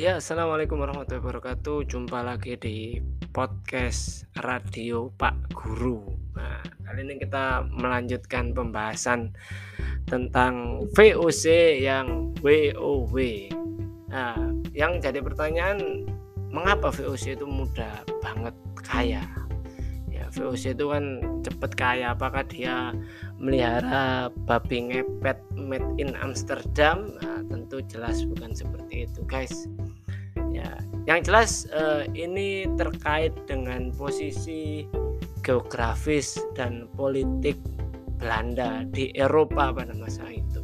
Ya, assalamualaikum warahmatullahi wabarakatuh. Jumpa lagi di podcast radio Pak Guru. Nah, kali ini kita melanjutkan pembahasan tentang VOC yang WOW. Nah, yang jadi pertanyaan, mengapa VOC itu mudah banget kaya? Ya, VOC itu kan cepet kaya. Apakah dia melihara babi ngepet made in Amsterdam? Nah, tentu jelas bukan seperti itu, guys ya. Yang jelas eh, ini terkait dengan posisi geografis dan politik Belanda di Eropa pada masa itu.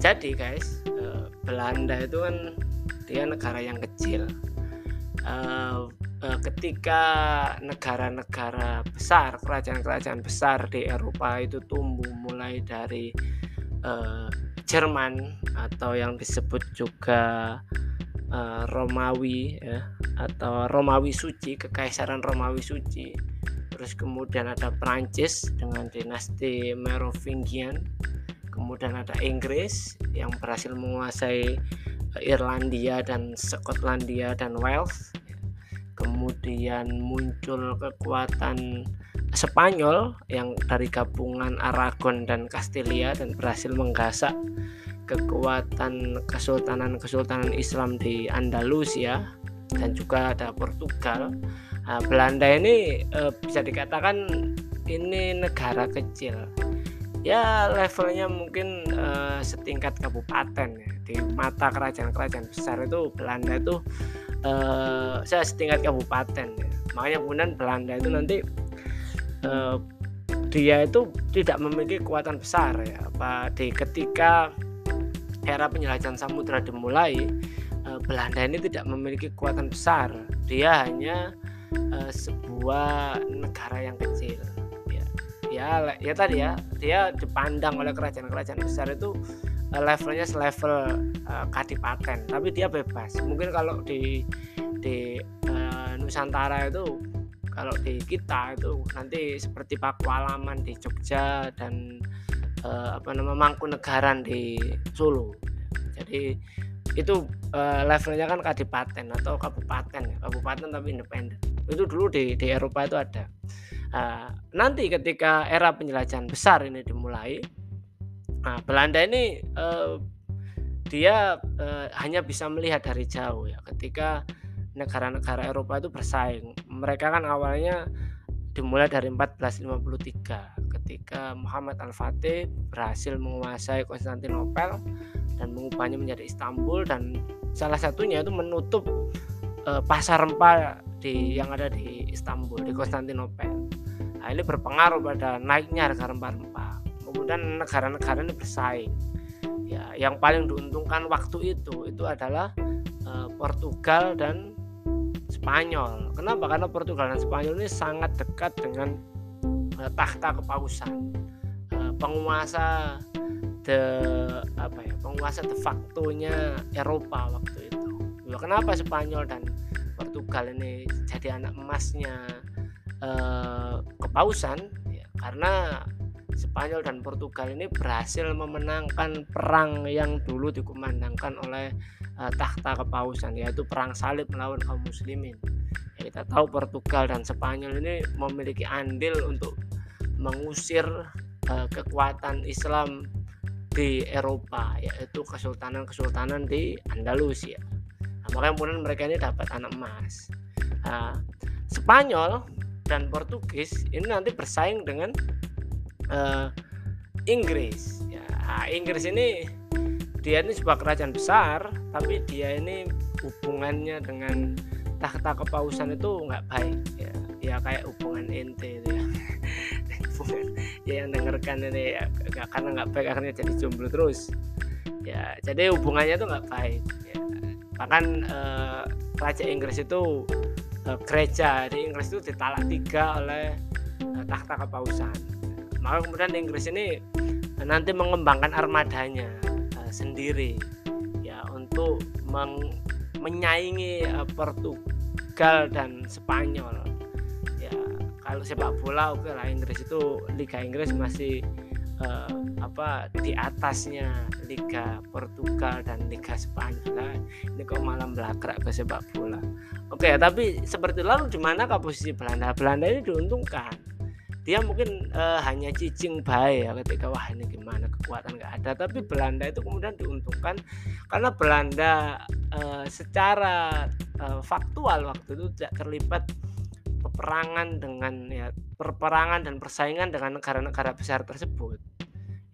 Jadi guys eh, Belanda itu kan dia negara yang kecil. Eh, eh, ketika negara-negara besar kerajaan-kerajaan besar di Eropa itu tumbuh mulai dari eh, Jerman atau yang disebut juga uh, Romawi ya atau Romawi Suci kekaisaran Romawi Suci. Terus kemudian ada Prancis dengan dinasti Merovingian. Kemudian ada Inggris yang berhasil menguasai eh, Irlandia dan Skotlandia dan Wales. Kemudian muncul kekuatan Spanyol yang dari gabungan Aragon dan Castilla dan berhasil menggasak kekuatan kesultanan-kesultanan Islam di Andalusia dan juga ada Portugal. Nah, Belanda ini eh, bisa dikatakan ini negara kecil. Ya levelnya mungkin eh, setingkat kabupaten ya. Di mata kerajaan-kerajaan besar itu Belanda itu eh, saya setingkat kabupaten ya. Makanya kemudian Belanda itu nanti eh, dia itu tidak memiliki kekuatan besar ya. Apa di ketika era penjelajahan samudra dimulai eh, Belanda ini tidak memiliki kekuatan besar. Dia hanya eh, sebuah negara yang kecil. Ya ya ya tadi ya dia dipandang oleh kerajaan-kerajaan besar itu eh, levelnya selevel kadipaten tapi dia bebas. Mungkin kalau di di Nusantara itu kalau di kita itu nanti seperti Pakualaman di Jogja dan uh, apa nama Mangkunegaran di Solo. Jadi itu uh, levelnya kan kadipaten atau kabupaten ya, kabupaten tapi independen. Itu dulu di di Eropa itu ada. Uh, nanti ketika era penjelajahan besar ini dimulai, nah Belanda ini uh, dia uh, hanya bisa melihat dari jauh ya ketika negara-negara Eropa itu bersaing. Mereka kan awalnya dimulai dari 1453 ketika Muhammad Al-Fatih berhasil menguasai Konstantinopel dan mengubahnya menjadi Istanbul dan salah satunya itu menutup e, pasar rempah di yang ada di Istanbul di Konstantinopel. Nah, ini berpengaruh pada naiknya harga rempah-rempah. Kemudian negara-negara ini bersaing. Ya, yang paling diuntungkan waktu itu itu adalah e, Portugal dan Spanyol. Kenapa? Karena Portugal dan Spanyol ini sangat dekat dengan tahta kepausan eh, penguasa de apa ya penguasa de facto-nya Eropa waktu itu. Ya, kenapa Spanyol dan Portugal ini jadi anak emasnya eh, kepausan? Ya, karena Spanyol dan Portugal ini berhasil memenangkan perang yang dulu dikumandangkan oleh uh, tahta kepausan yaitu perang salib melawan kaum muslimin. Ya, kita tahu Portugal dan Spanyol ini memiliki andil untuk mengusir uh, kekuatan Islam di Eropa yaitu kesultanan-kesultanan di Andalusia. Nah, makanya kemudian mereka ini dapat anak emas. Nah, Spanyol dan Portugis ini nanti bersaing dengan uh, Inggris. Ya, nah, Inggris ini dia ini sebuah kerajaan besar, tapi dia ini hubungannya dengan tahta kepausan itu nggak baik. Ya, ya kayak hubungan ente itu ya ya yang dengarkan ini. Ya, karena nggak baik akhirnya jadi jomblo terus. Ya jadi hubungannya tuh nggak baik ya. bahkan eh, raja Inggris itu eh, gereja di Inggris itu ditalak tiga oleh eh, takhta kepausan. Maka kemudian Inggris ini eh, nanti mengembangkan armadanya eh, sendiri ya untuk meng, menyaingi eh, Portugal dan Spanyol sepak bola oke okay lah Inggris itu Liga Inggris masih uh, apa di atasnya Liga Portugal dan Liga Spanyol. Nah, ini kok malam belakrak ke sepak bola. Oke tapi seperti lalu di mana posisi Belanda? Belanda ini diuntungkan. Dia mungkin uh, hanya cicing baik ya ketika wah ini gimana? Kekuatan nggak ada. Tapi Belanda itu kemudian diuntungkan karena Belanda uh, secara uh, faktual waktu itu tidak terlibat peperangan dengan ya perperangan dan persaingan dengan negara-negara besar tersebut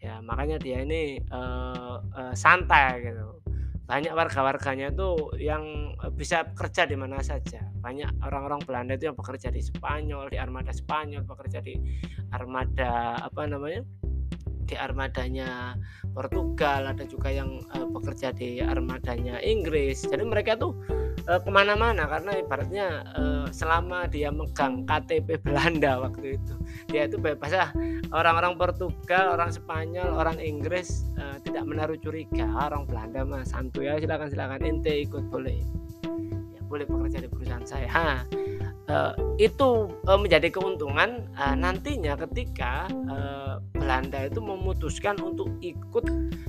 ya makanya dia ini uh, uh, santai gitu banyak warga-warganya itu yang bisa kerja di mana saja. Banyak orang-orang Belanda itu yang bekerja di Spanyol, di armada Spanyol, bekerja di armada apa namanya? di armadanya Portugal, ada juga yang uh, bekerja di armadanya Inggris. Jadi mereka tuh uh, ke mana-mana karena ibaratnya uh, selama dia megang KTP Belanda waktu itu, dia itu bebas ah orang-orang Portugal, orang Spanyol, orang Inggris uh, tidak menaruh curiga. Orang Belanda mah santuy ya silakan silakan ente ikut boleh. Ya boleh bekerja di perusahaan saya. Ha, uh, itu uh, menjadi keuntungan uh, nantinya ketika uh, Belanda itu memutuskan untuk ikut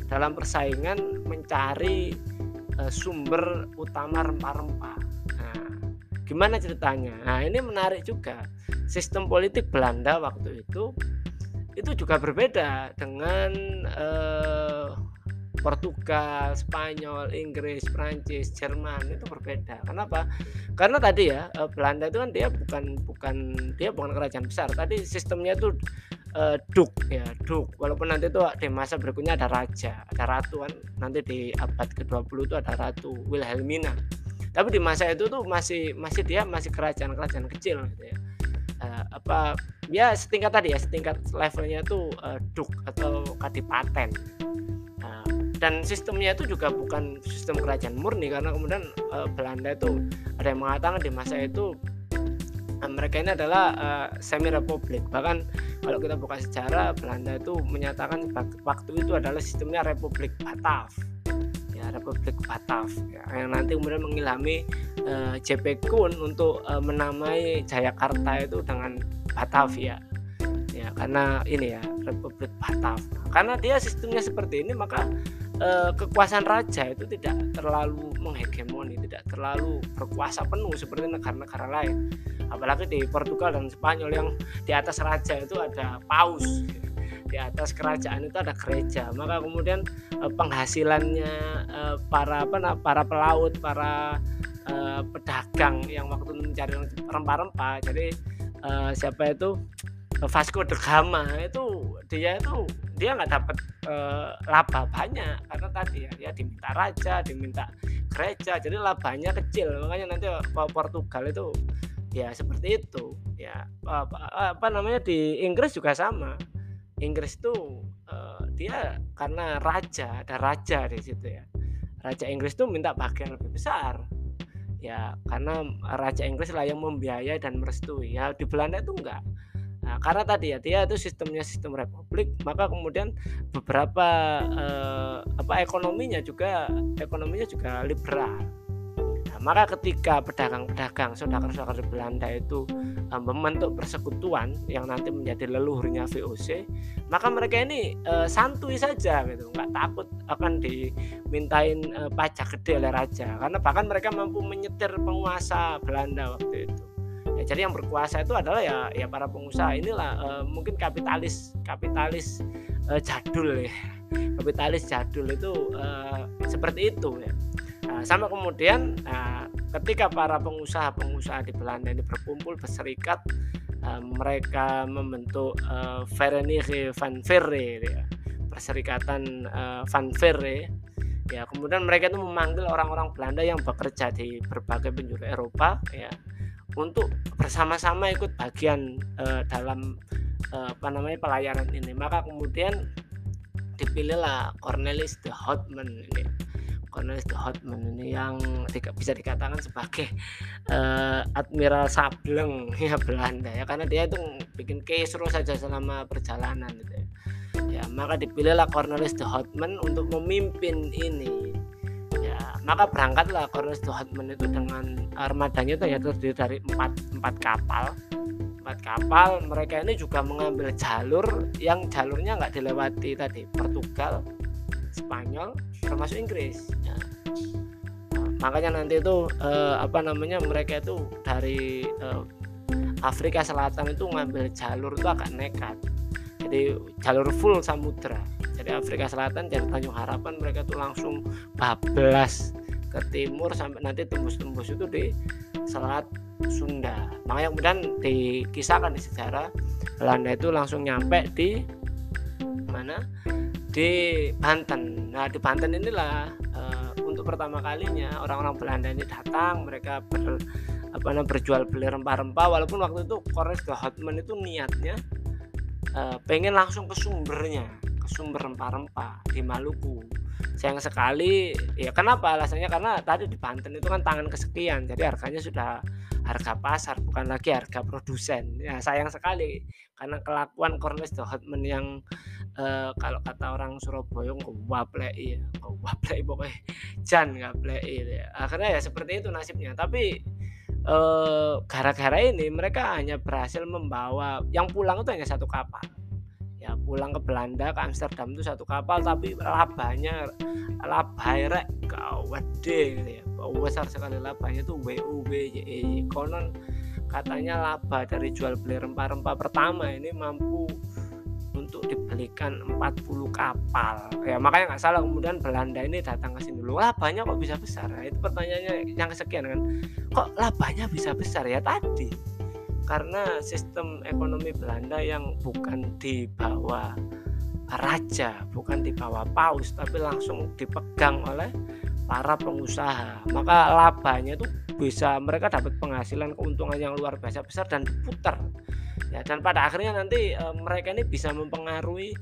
dalam persaingan mencari uh, sumber utama rempah-rempah. Nah, gimana ceritanya? Nah, ini menarik juga. Sistem politik Belanda waktu itu itu juga berbeda dengan uh, Portugal, Spanyol, Inggris, Prancis, Jerman itu berbeda. Kenapa? Karena tadi ya eh, Belanda itu kan dia bukan bukan dia bukan kerajaan besar. Tadi sistemnya itu uh, duk ya duk. Walaupun nanti itu di masa berikutnya ada raja, ada ratu kan. Nanti di abad ke-20 itu ada ratu Wilhelmina. Tapi di masa itu tuh masih masih dia masih kerajaan-kerajaan kecil gitu ya. Uh, apa ya setingkat tadi ya setingkat levelnya itu uh, duk atau kadipaten dan sistemnya itu juga bukan sistem kerajaan murni karena kemudian uh, Belanda itu ada yang mengatakan di masa itu uh, mereka ini adalah uh, semi republik bahkan kalau kita buka sejarah Belanda itu menyatakan waktu itu adalah sistemnya Republik Batav ya Republik Batav ya, yang nanti kemudian mengilhami uh, JP Kun untuk uh, menamai Jayakarta itu dengan Batavia ya. Karena ini ya Republik Batav karena dia sistemnya seperti ini maka eh, kekuasaan raja itu tidak terlalu menghegemoni, tidak terlalu berkuasa penuh seperti negara-negara lain. Apalagi di Portugal dan Spanyol yang di atas raja itu ada paus, di atas kerajaan itu ada gereja. Maka kemudian eh, penghasilannya eh, para apa para pelaut, para pedagang yang waktu mencari rempah-rempah. Jadi siapa itu Vasco da Gama itu dia itu dia nggak dapat uh, laba banyak karena tadi ya dia diminta raja diminta gereja jadi labanya kecil. Makanya nanti Portugal itu ya seperti itu. Ya apa, apa namanya di Inggris juga sama. Inggris itu uh, dia karena raja ada raja di situ ya. Raja Inggris itu minta bagian lebih besar. Ya karena raja Inggris lah yang membiayai dan merestui. Ya di Belanda itu enggak Nah, karena tadi ya dia itu sistemnya sistem republik, maka kemudian beberapa eh, apa ekonominya juga ekonominya juga liberal. Nah, maka ketika pedagang-pedagang saudara-saudara Belanda itu eh, membentuk persekutuan yang nanti menjadi leluhurnya VOC, maka mereka ini eh, santuy saja gitu, nggak takut akan dimintain eh, pajak gede oleh raja, karena bahkan mereka mampu menyetir penguasa Belanda waktu itu ya, jadi yang berkuasa itu adalah ya ya para pengusaha. Inilah uh, mungkin kapitalis kapitalis uh, jadul ya. Kapitalis jadul itu uh, seperti itu ya. Nah, sama kemudian uh, ketika para pengusaha-pengusaha di Belanda ini berkumpul berserikat uh, mereka membentuk uh, Verenigde van Verre ya perserikatan uh, van Verre ya kemudian mereka itu memanggil orang-orang Belanda yang bekerja di berbagai penjuru Eropa ya untuk bersama-sama ikut bagian uh, dalam uh, apa namanya pelayanan ini. Maka kemudian dipilihlah Cornelis de Houtman ini. Cornelis de Houtman ini yang bisa dikatakan sebagai uh, Admiral Sableng ya Belanda ya. Karena dia itu bikin kisru saja selama perjalanan gitu ya. ya maka dipilihlah Cornelis de Houtman untuk memimpin ini maka berangkatlah Cornelis de Houtman itu dengan armadanya itu ya terdiri dari empat, empat kapal empat kapal mereka ini juga mengambil jalur yang jalurnya nggak dilewati tadi Portugal Spanyol termasuk Inggris ya. makanya nanti itu eh, apa namanya mereka itu dari eh, Afrika Selatan itu ngambil jalur itu agak nekat jadi jalur full samudra. Jadi Afrika Selatan dari Tanjung Harapan mereka tuh langsung bablas ke timur sampai nanti tembus-tembus itu di Selat Sunda. Makanya kemudian dikisahkan di sejarah Belanda itu langsung nyampe di mana? Di Banten. Nah di Banten inilah uh, untuk pertama kalinya orang-orang Belanda ini datang mereka ber, apa namanya berjual beli rempah-rempah. Walaupun waktu itu Cornelis de Houtman itu niatnya uh, pengen langsung ke sumbernya ke sumber rempah-rempah di Maluku. Sayang sekali ya kenapa? Alasannya karena tadi di Banten itu kan tangan kesekian jadi harganya sudah harga pasar bukan lagi harga produsen. Ya sayang sekali karena kelakuan Cornelis de Houtman yang uh, kalau kata orang Surabaya ngwaplei ya ngwaplei pokoknya jan ngaplei ya akhirnya ya seperti itu nasibnya. Tapi gara-gara uh, ini mereka hanya berhasil membawa yang pulang itu hanya satu kapal. Ya pulang ke Belanda ke Amsterdam itu satu kapal tapi labanya labai gawat deh gitu ya. Besar sekali labanya itu WUWY konon katanya laba dari jual beli rempah-rempah pertama ini mampu untuk dibelikan 40 kapal. Ya makanya nggak salah kemudian Belanda ini datang ke sini. Dulu labanya kok bisa besar? Nah, itu pertanyaannya yang kesekian kan. Kok labanya bisa besar? Ya tadi. Karena sistem ekonomi Belanda yang bukan di bawah raja, bukan di bawah paus, tapi langsung dipegang oleh para pengusaha. Maka labanya itu bisa mereka dapat penghasilan keuntungan yang luar biasa besar dan diputar. Ya, dan pada akhirnya nanti e, mereka ini bisa mempengaruhi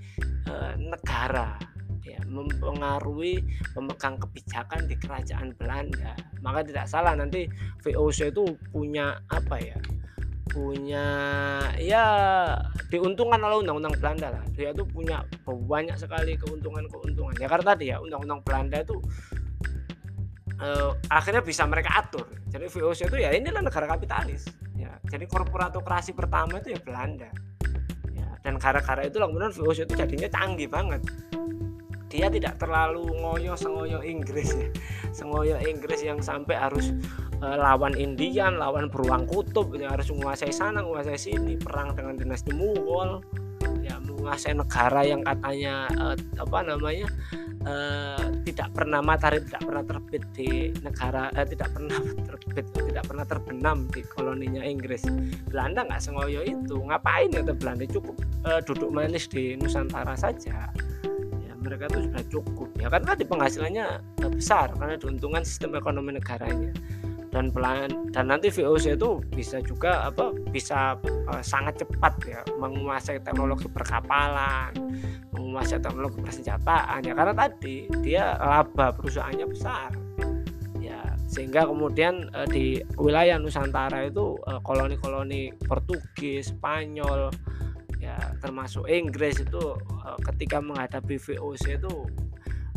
e, negara ya, mempengaruhi pemegang kebijakan di kerajaan Belanda. Maka tidak salah nanti VOC itu punya apa ya? punya ya diuntungkan oleh undang-undang Belanda lah dia tuh punya banyak sekali keuntungan-keuntungan ya karena tadi ya undang-undang Belanda itu uh, akhirnya bisa mereka atur jadi VOC itu ya inilah negara kapitalis ya jadi korporatokrasi pertama itu ya Belanda. Ya dan gara-gara itu kemudian VOC itu jadinya canggih banget. Dia tidak terlalu ngoyo sengoyo Inggris ya. Sengoyo Inggris yang sampai harus uh, lawan Indian lawan beruang kutub ya harus menguasai sana menguasai sini perang dengan dinasti Mughal menguasai negara yang katanya uh, apa namanya uh, tidak pernah matahari tidak pernah terbit di negara uh, tidak pernah terbit tidak pernah terbenam di koloninya Inggris. Belanda nggak sengoyo itu. Ngapain ya Belanda cukup uh, duduk manis di Nusantara saja. Mereka itu sudah cukup. Ya karena di penghasilannya besar karena diuntungkan sistem ekonomi negaranya dan pelan dan nanti VOC itu bisa juga apa bisa uh, sangat cepat ya menguasai teknologi perkapalan menguasai teknologi persenjataan ya. Karena tadi dia laba perusahaannya besar ya. Sehingga kemudian uh, di wilayah Nusantara itu koloni koloni-koloni Portugis Spanyol ya termasuk Inggris itu uh, ketika menghadapi VOC itu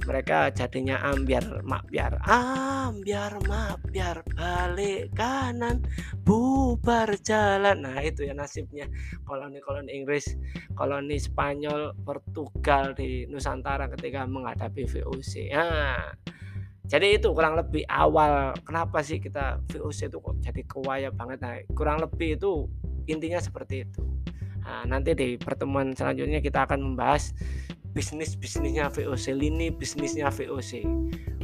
mereka jadinya ambiar mak biar ambiar mak biar balik kanan bubar jalan. Nah itu ya nasibnya. Koloni-koloni Inggris koloni Spanyol Portugal di Nusantara ketika menghadapi VOC nah jadi itu kurang lebih awal kenapa sih kita VOC itu kok jadi kewaya banget. Nah kurang lebih itu intinya seperti itu. Nah, nanti di pertemuan selanjutnya kita akan membahas bisnis-bisnisnya VOC lini bisnisnya VOC.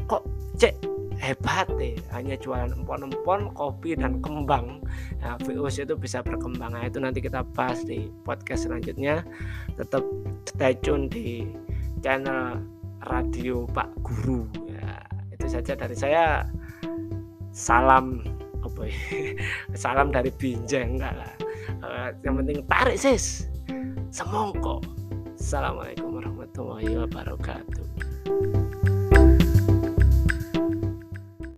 Kok cek hebat deh hanya jualan empon-empon kopi dan kembang. Nah, VOC itu bisa berkembang. Nah, itu nanti kita bahas di podcast selanjutnya. Tetap stay tune di channel radio Pak Guru. Ya itu saja dari saya. Salam apa ya? Salam dari Binjai enggak lah. Uh, yang penting tarik sis. Semongko. Assalamualaikum warahmatullahi wabarakatuh